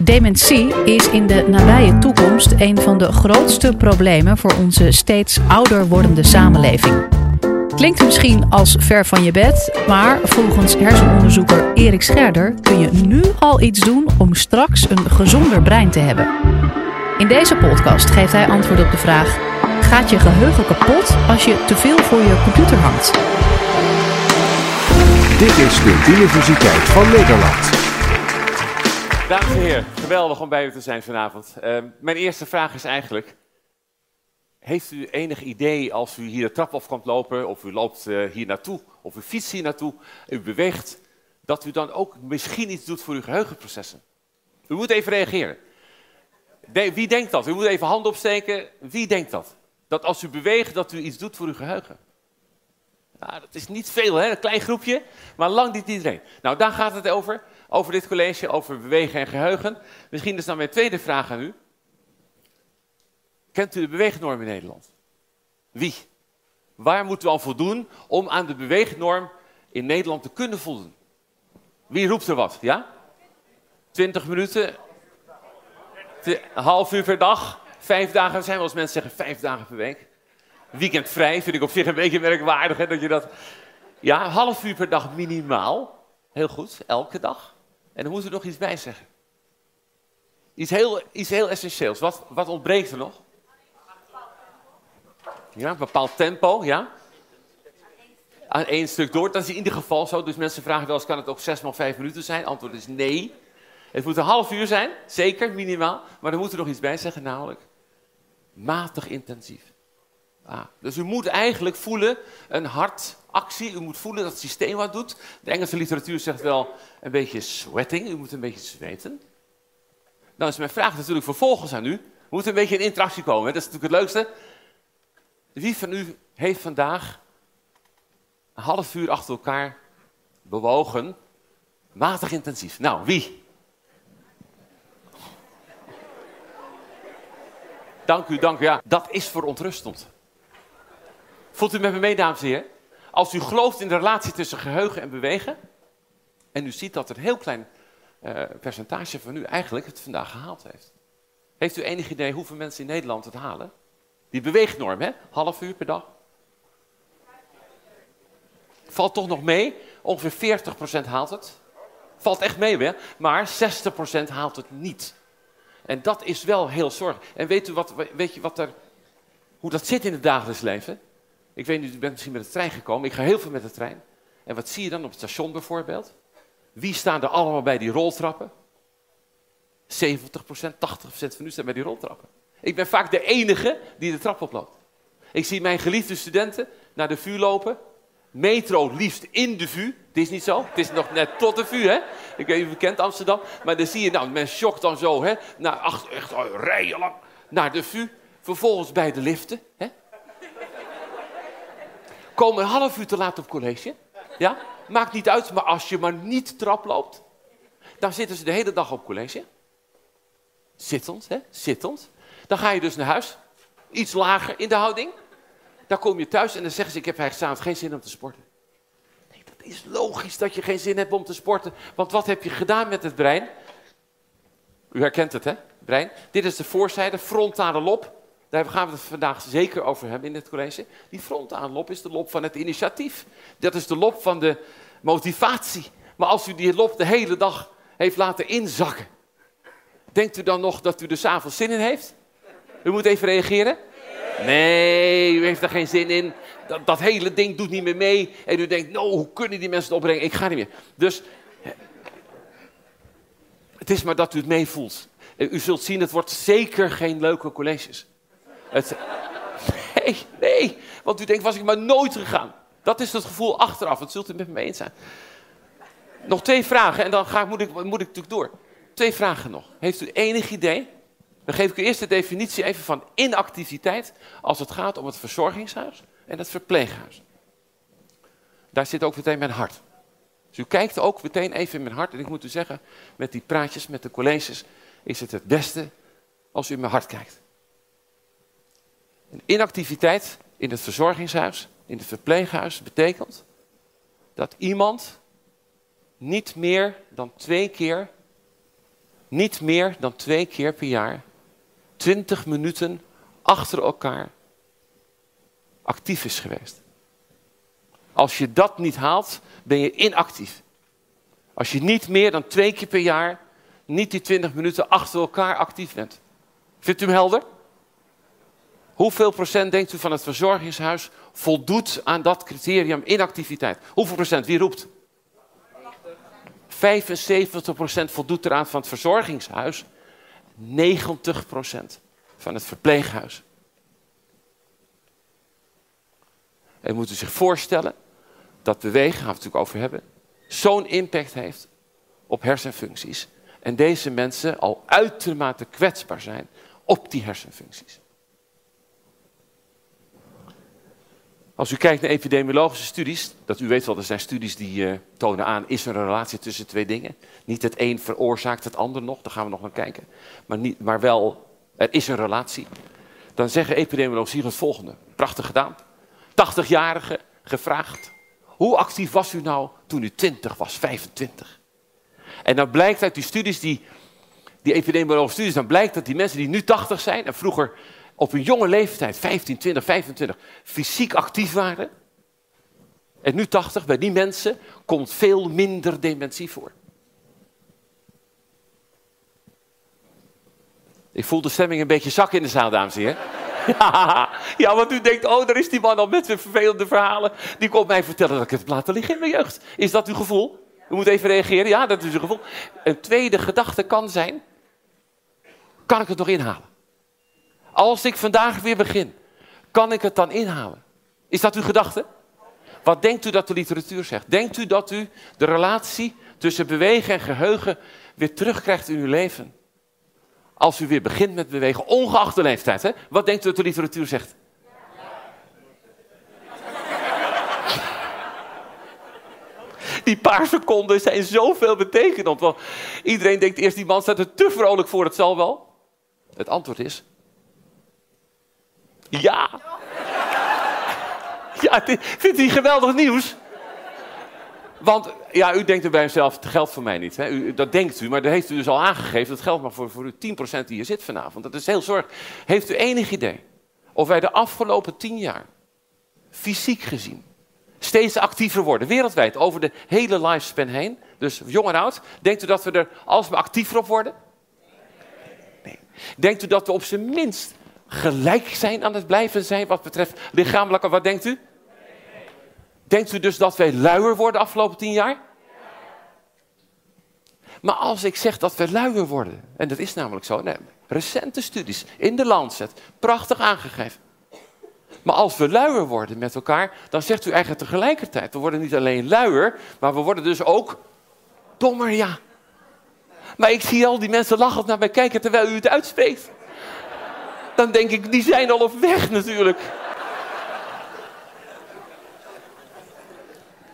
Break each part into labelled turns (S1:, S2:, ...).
S1: Dementie is in de nabije toekomst een van de grootste problemen voor onze steeds ouder wordende samenleving. Klinkt misschien als ver van je bed, maar volgens hersenonderzoeker Erik Scherder kun je nu al iets doen om straks een gezonder brein te hebben. In deze podcast geeft hij antwoord op de vraag: gaat je geheugen kapot als je te veel voor je computer hangt?
S2: Dit is de Universiteit van Nederland.
S3: Dames en heren, geweldig om bij u te zijn vanavond. Uh, mijn eerste vraag is eigenlijk: Heeft u enig idee als u hier de trap af komt lopen, of u loopt uh, hier naartoe, of u fietst hier naartoe, u beweegt, dat u dan ook misschien iets doet voor uw geheugenprocessen? U moet even reageren. Wie denkt dat? U moet even hand opsteken. Wie denkt dat? Dat als u beweegt, dat u iets doet voor uw geheugen. Nou, dat is niet veel, hè? een klein groepje, maar lang niet iedereen. Nou, daar gaat het over, over dit college, over bewegen en geheugen. Misschien is dan mijn tweede vraag aan u. Kent u de beweegnorm in Nederland? Wie? Waar moeten we al voldoen om aan de beweegnorm in Nederland te kunnen voldoen? Wie roept er wat? Ja? 20 minuten? Half uur per dag? Vijf dagen? Zijn wel eens mensen zeggen vijf dagen per week. Weekendvrij vind ik op zich een beetje merkwaardig. Hè, dat je dat... Ja, half uur per dag minimaal. Heel goed, elke dag. En dan moeten we nog iets bij zeggen. Iets heel, iets heel essentieels. Wat, wat ontbreekt er nog? Ja, een bepaald tempo, ja. Aan één stuk door. Dat is in ieder geval zo. Dus mensen vragen wel eens, kan het ook zes maal vijf minuten zijn? Antwoord is nee. Het moet een half uur zijn, zeker, minimaal. Maar dan moet er nog iets bij zeggen, namelijk matig intensief. Ah, dus u moet eigenlijk voelen een hartactie. U moet voelen dat het systeem wat doet. De Engelse literatuur zegt wel een beetje sweating. U moet een beetje zweten. Dan is mijn vraag natuurlijk vervolgens aan u. Moet een beetje in interactie komen. Dat is natuurlijk het leukste. Wie van u heeft vandaag een half uur achter elkaar bewogen, matig intensief? Nou, wie? Dank u, dank u. Ja, dat is verontrustend. Voelt u met me mee, dames en heren? Als u gelooft in de relatie tussen geheugen en bewegen, en u ziet dat een heel klein uh, percentage van u eigenlijk het vandaag gehaald heeft. Heeft u enig idee hoeveel mensen in Nederland het halen? Die beweegnorm, hè? Half uur per dag. Valt toch nog mee? Ongeveer 40% haalt het. Valt echt mee, hè? Maar 60% haalt het niet. En dat is wel heel zorg. En weet u wat, weet je wat er, hoe dat zit in het dagelijks leven? Ik weet niet, u bent misschien met de trein gekomen. Ik ga heel veel met de trein. En wat zie je dan op het station bijvoorbeeld? Wie staan er allemaal bij die roltrappen? 70%, 80% van u staat bij die roltrappen. Ik ben vaak de enige die de trap oploopt. Ik zie mijn geliefde studenten naar de vuur lopen. Metro liefst in de VU. Het is niet zo. Het is nog net tot de VU, hè. Ik weet niet of u kent Amsterdam. Maar dan zie je, nou, men shokt dan zo, hè. Naar achter, echt rijen lang. Naar de VU. Vervolgens bij de liften, hè. Komen een half uur te laat op college. Ja, maakt niet uit. Maar als je maar niet trap loopt. Dan zitten ze de hele dag op college. Zittend, hè. Zittend. Dan ga je dus naar huis. Iets lager in de houding. Dan kom je thuis en dan zeggen ze, ik heb eigenlijk geen zin om te sporten. Nee, dat is logisch dat je geen zin hebt om te sporten. Want wat heb je gedaan met het brein? U herkent het, hè? Brein. Dit is de voorzijde, frontale lob. Daar gaan we het vandaag zeker over hebben in het college. Die frontale lob is de lob van het initiatief. Dat is de lob van de motivatie. Maar als u die lob de hele dag heeft laten inzakken, denkt u dan nog dat u er s'avonds zin in heeft? U moet even reageren. Nee, u heeft er geen zin in. Dat, dat, hele ding doet niet meer mee. En u denkt, nou, hoe kunnen die mensen het opbrengen? Ik ga niet meer. Dus, het is maar dat u het meevoelt. U zult zien, het wordt zeker geen leuke colleges. Het, nee, nee. Want u denkt, was ik maar nooit gegaan. Dat is het gevoel achteraf. Dat zult u met me eens zijn. Nog twee vragen en dan ga, moet, ik, moet ik natuurlijk door. Twee vragen nog. Heeft u enig idee dan geef ik u eerst de definitie even van inactiviteit als het gaat om het verzorgingshuis en het verpleeghuis. Daar zit ook meteen mijn hart. Dus u kijkt ook meteen even in mijn hart. En ik moet u zeggen, met die praatjes, met de colleges, is het het beste als u in mijn hart kijkt. Inactiviteit in het verzorgingshuis, in het verpleeghuis, betekent dat iemand niet meer dan twee keer niet meer dan twee keer per jaar, 20 minuten achter elkaar, actief is geweest. Als je dat niet haalt, ben je inactief. Als je niet meer dan twee keer per jaar, niet die 20 minuten achter elkaar actief bent. Vindt u hem helder? Hoeveel procent denkt u van het verzorgingshuis voldoet aan dat criterium inactiviteit? Hoeveel procent? Wie roept? 75 procent voldoet eraan van het verzorgingshuis. 90 procent van het verpleeghuis. En moet u zich voorstellen dat bewegen, gaan we het natuurlijk over hebben, zo'n impact heeft op hersenfuncties. En deze mensen al uitermate kwetsbaar zijn op die hersenfuncties. Als u kijkt naar epidemiologische studies, dat u weet wel, er zijn studies die uh, tonen aan, is er een relatie tussen twee dingen? Niet het een veroorzaakt het ander nog, daar gaan we nog naar kijken. Maar, niet, maar wel, er is een relatie. Dan zeggen epidemiologen hier het volgende, prachtig gedaan. 80-jarige gevraagd, hoe actief was u nou toen u 20 was, 25? En dan blijkt uit die studies, die, die epidemiologische studies, dan blijkt dat die mensen die nu 80 zijn en vroeger op een jonge leeftijd, 15, 20, 25, fysiek actief waren. En nu 80, bij die mensen komt veel minder dementie voor. Ik voel de stemming een beetje zak in de zaal, dames en heren. Ja, want u denkt, oh, daar is die man al met zijn vervelende verhalen. Die komt mij vertellen dat ik het heb laten liggen in mijn jeugd. Is dat uw gevoel? U moet even reageren. Ja, dat is uw gevoel. Een tweede gedachte kan zijn, kan ik het nog inhalen? Als ik vandaag weer begin, kan ik het dan inhalen? Is dat uw gedachte? Wat denkt u dat de literatuur zegt? Denkt u dat u de relatie tussen bewegen en geheugen weer terugkrijgt in uw leven? Als u weer begint met bewegen, ongeacht de leeftijd. Hè? Wat denkt u dat de literatuur zegt? Die paar seconden zijn zoveel betekenend. Want iedereen denkt eerst, die man staat er te vrolijk voor, het zal wel. Het antwoord is, ja. Ja, vindt u geweldig nieuws? Want ja, u denkt er bij uzelf, het geldt voor mij niet. Hè? U, dat denkt u, maar dat heeft u dus al aangegeven. Dat geldt maar voor, voor u 10% die hier zit vanavond. Dat is heel zorg. Heeft u enig idee of wij de afgelopen 10 jaar, fysiek gezien, steeds actiever worden, wereldwijd, over de hele lifespan heen, dus jong en oud, denkt u dat we er alsmaar actiever op worden? Nee. Denkt u dat we op zijn minst gelijk zijn aan het blijven zijn wat betreft lichamelijke. Wat denkt u? Denkt u dus dat wij luier worden de afgelopen tien jaar? Maar als ik zeg dat we luier worden, en dat is namelijk zo, nee, recente studies in de Lancet, prachtig aangegeven. Maar als we luier worden met elkaar, dan zegt u eigenlijk tegelijkertijd, we worden niet alleen luier, maar we worden dus ook dommer, ja. Maar ik zie al die mensen lachend naar mij kijken terwijl u het uitspreekt dan denk ik, die zijn al op weg natuurlijk.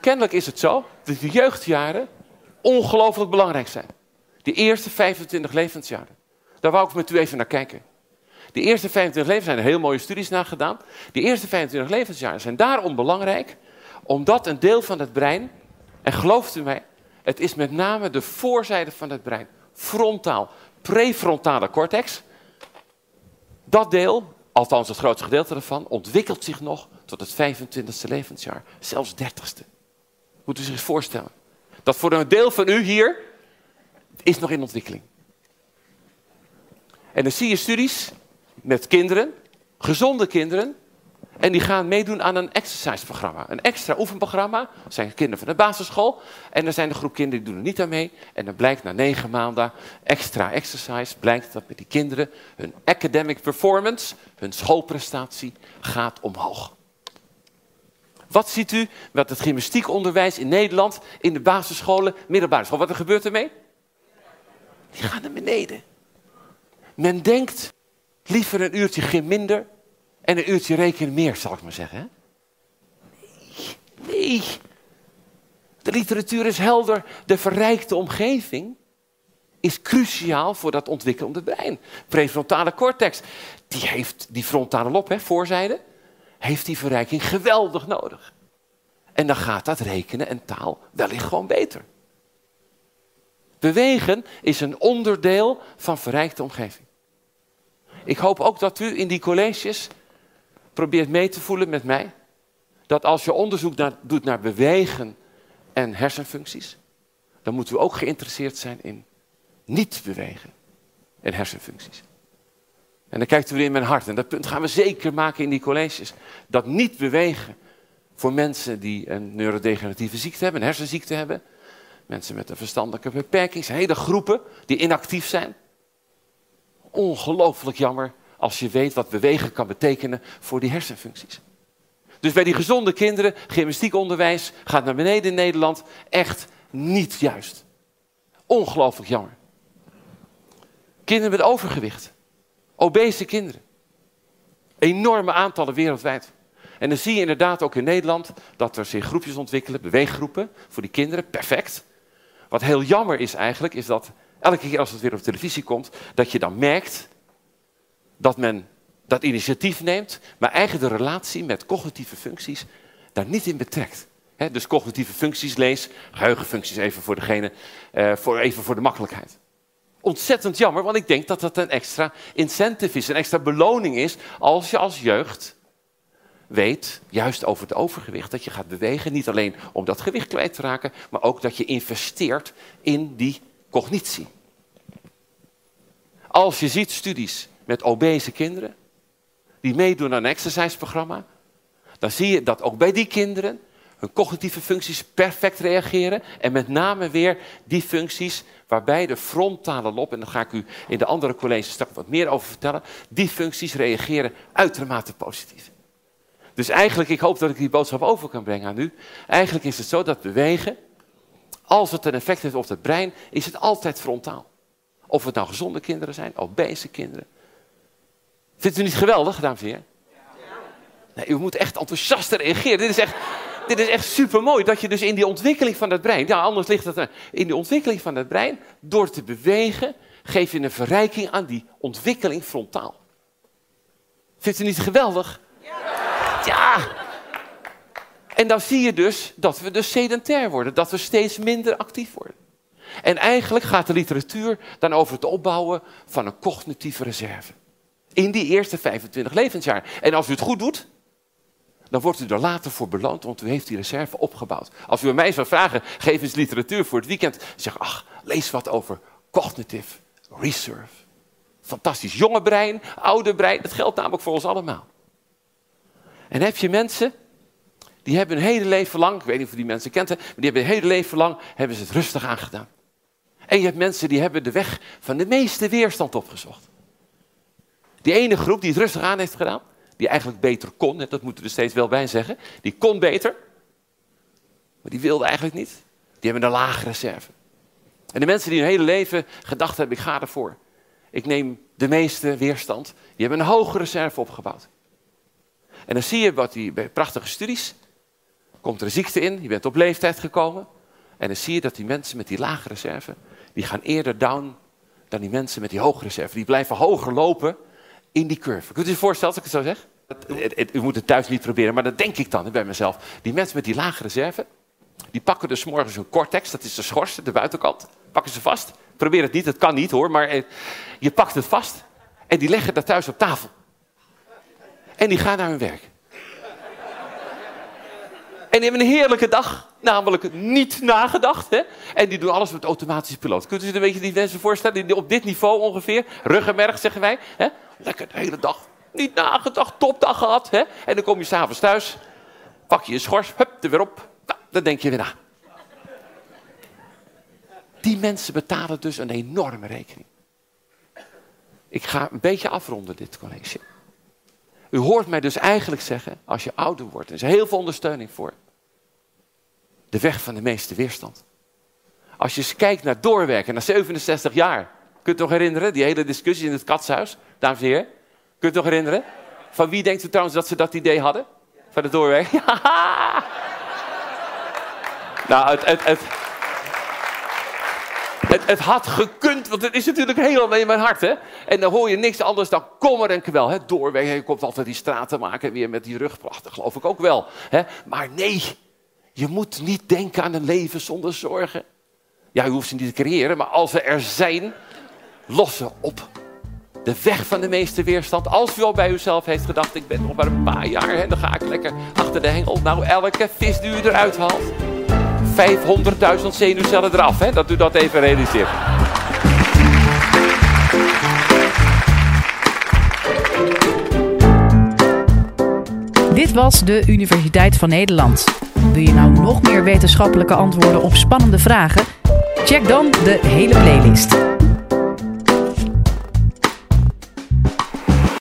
S3: Kennelijk is het zo dat de jeugdjaren ongelooflijk belangrijk zijn. De eerste 25 levensjaren. Daar wou ik met u even naar kijken. De eerste 25 levensjaren, zijn heel mooie studies naar gedaan. De eerste 25 levensjaren zijn daarom belangrijk, omdat een deel van het brein, en gelooft u mij, het is met name de voorzijde van het brein, frontaal, prefrontale cortex, dat deel, althans het grootste gedeelte ervan, ontwikkelt zich nog tot het 25e levensjaar. Zelfs 30ste. Moet u zich voorstellen. Dat voor een deel van u hier is nog in ontwikkeling. En dan zie je studies met kinderen, gezonde kinderen, en die gaan meedoen aan een exercise-programma. Een extra oefenprogramma. Dat zijn kinderen van de basisschool. En er zijn een groep kinderen die doen er niet aan mee. En dan blijkt na negen maanden extra exercise... blijkt dat met die kinderen hun academic performance... hun schoolprestatie gaat omhoog. Wat ziet u met het gymnastiekonderwijs in Nederland... in de basisscholen, middelbare school? Wat er gebeurt ermee? Die gaan naar beneden. Men denkt liever een uurtje gym minder en een uurtje rekenen meer, zal ik maar zeggen. Nee, nee. De literatuur is helder. De verrijkte omgeving is cruciaal voor dat ontwikkelende brein. Prefrontale cortex, die heeft die frontale lob, hè, voorzijde, heeft die verrijking geweldig nodig. En dan gaat dat rekenen en taal wellicht gewoon beter. Bewegen is een onderdeel van verrijkte omgeving. Ik hoop ook dat u in die colleges probeert mee te voelen met mij. Dat als je onderzoek naar, doet naar bewegen en hersenfuncties, dan moeten we ook geïnteresseerd zijn in niet bewegen en hersenfuncties. En dan kijkt u weer in mijn hart. En dat punt gaan we zeker maken in die colleges. Dat niet bewegen voor mensen die een neurodegeneratieve ziekte hebben, een hersenziekte hebben. Mensen met een verstandelijke beperking. hele groepen die inactief zijn. Ongelooflijk jammer als je weet wat bewegen kan betekenen voor die hersenfuncties. Dus bij die gezonde kinderen, gymnastiekonderwijs gaat naar beneden in Nederland. Echt niet juist. Ongelooflijk jammer. Kinderen met overgewicht. Obese kinderen. Enorme aantallen wereldwijd. En dan zie je inderdaad ook in Nederland dat er zich groepjes ontwikkelen, beweeggroepen voor die kinderen, perfect. Wat heel jammer is eigenlijk, is dat elke keer als het weer op televisie komt, dat je dan merkt dat men dat initiatief neemt, maar eigenlijk de relatie met cognitieve functies daar niet in betrekt. dus cognitieve functies lees, geheugenfuncties even voor degene, uh, voor, even voor de makkelijkheid. Ontzettend jammer, want ik denk dat dat een extra incentive is, een extra beloning is als je als jeugd weet, juist over het overgewicht, dat je gaat bewegen. Niet alleen om dat gewicht kwijt te raken, maar ook dat je investeert in die cognitie. Als je ziet studies met obese kinderen, die meedoen aan een exerciseprogramma, dan zie je dat ook bij die kinderen hun cognitieve functies perfect reageren. En met name weer die functies waarbij de frontale lob, en daar ga ik u in de andere colleges straks wat meer over vertellen, die functies reageren uitermate positief. Dus eigenlijk, ik hoop dat ik die boodschap over kan brengen aan u. Eigenlijk is het zo dat bewegen, als het een effect heeft op het brein, is het altijd frontaal. Of het nou gezonde kinderen zijn, obese kinderen. Vindt u niet geweldig, dames en heren? Nee, u moet echt enthousiast reageren. Dit is echt, dit is echt super mooi. Dat je dus in die ontwikkeling van het brein, ja, anders ligt het in die ontwikkeling van het brein, door te bewegen, geef je een verrijking aan die ontwikkeling frontaal. Vindt u niet geweldig? Ja! En dan zie je dus dat we dus sedentair worden, dat we steeds minder actief worden. En eigenlijk gaat de literatuur dan over het opbouwen van een cognitieve reserve. In die eerste 25 levensjaar. En als u het goed doet, dan wordt u er later voor beloond, want u heeft die reserve opgebouwd. Als u mij zou vragen, geef eens literatuur voor het weekend. Zeg, ach, lees wat over cognitive reserve. Fantastisch. Jonge brein, oude brein, dat geldt namelijk voor ons allemaal. En heb je mensen, die hebben hun hele leven lang, ik weet niet of die mensen kent, maar die hebben hun hele leven lang, hebben ze het rustig aangedaan. En je hebt mensen die hebben de weg van de meeste weerstand opgezocht. Die ene groep die het rustig aan heeft gedaan, die eigenlijk beter kon, dat moeten we er steeds wel bij zeggen, die kon beter, maar die wilde eigenlijk niet. Die hebben een lage reserve. En de mensen die hun hele leven gedacht hebben, ik ga ervoor. Ik neem de meeste weerstand, die hebben een hoge reserve opgebouwd. En dan zie je wat die, bij prachtige studies, komt er een ziekte in, je bent op leeftijd gekomen. En dan zie je dat die mensen met die lage reserve, die gaan eerder down dan die mensen met die hoge reserve. Die blijven hoger lopen in die curve. Kunt u zich voorstellen als ik het zo zeg? u moet het thuis niet proberen, maar dat denk ik dan bij mezelf. Die mensen met die lage reserve, die pakken dus morgens hun cortex, dat is de schors, de buitenkant, pakken ze vast. Probeer het niet, het kan niet hoor, maar eh, je pakt het vast en die leggen dat thuis op tafel. En die gaan naar hun werk. En die hebben een heerlijke dag, namelijk niet nagedacht. Hè? En die doen alles met automatische piloot. Kunt u zich een beetje die mensen voorstellen, die op dit niveau ongeveer, ruggenmerg zeggen wij. Hè? Lekker de hele dag, niet nagedacht, topdag gehad. Hè? En dan kom je s'avonds thuis, pak je je schors, hup, er weer op. Nou, dan denk je weer na. Die mensen betalen dus een enorme rekening. Ik ga een beetje afronden dit college. U hoort mij dus eigenlijk zeggen, als je ouder wordt, er is heel veel ondersteuning voor. De weg van de meeste weerstand. Als je eens kijkt naar doorwerken, naar 67 jaar. Kunt u nog herinneren, die hele discussie in het katshuis, dames en heren? Kunt u nog herinneren? Van wie denkt u trouwens dat ze dat idee hadden? Van doorwerken? Ja! Nou, het, het, het, het, had gekund, want het is natuurlijk helemaal in mijn hart. Hè? En dan hoor je niks anders dan kommer en kwel. Hè? Doorweg, je komt altijd die straten maken weer met die rugpracht. Dat geloof ik ook wel. Hè? Maar nee, je moet niet denken aan een leven zonder zorgen. Ja, u hoeft ze niet te creëren, maar als ze er zijn, los ze op. De weg van de meeste weerstand. Als u al bij uzelf heeft gedacht, ik ben nog maar een paar jaar, hè, dan ga ik lekker achter de hengel. Nou, elke vis die u eruit haalt, 500.000 zenuwcellen eraf, hè, dat u dat even realiseert.
S1: Dit was de Universiteit van Nederland. Wil je nou nog meer wetenschappelijke antwoorden op spannende vragen? Check dan de hele playlist.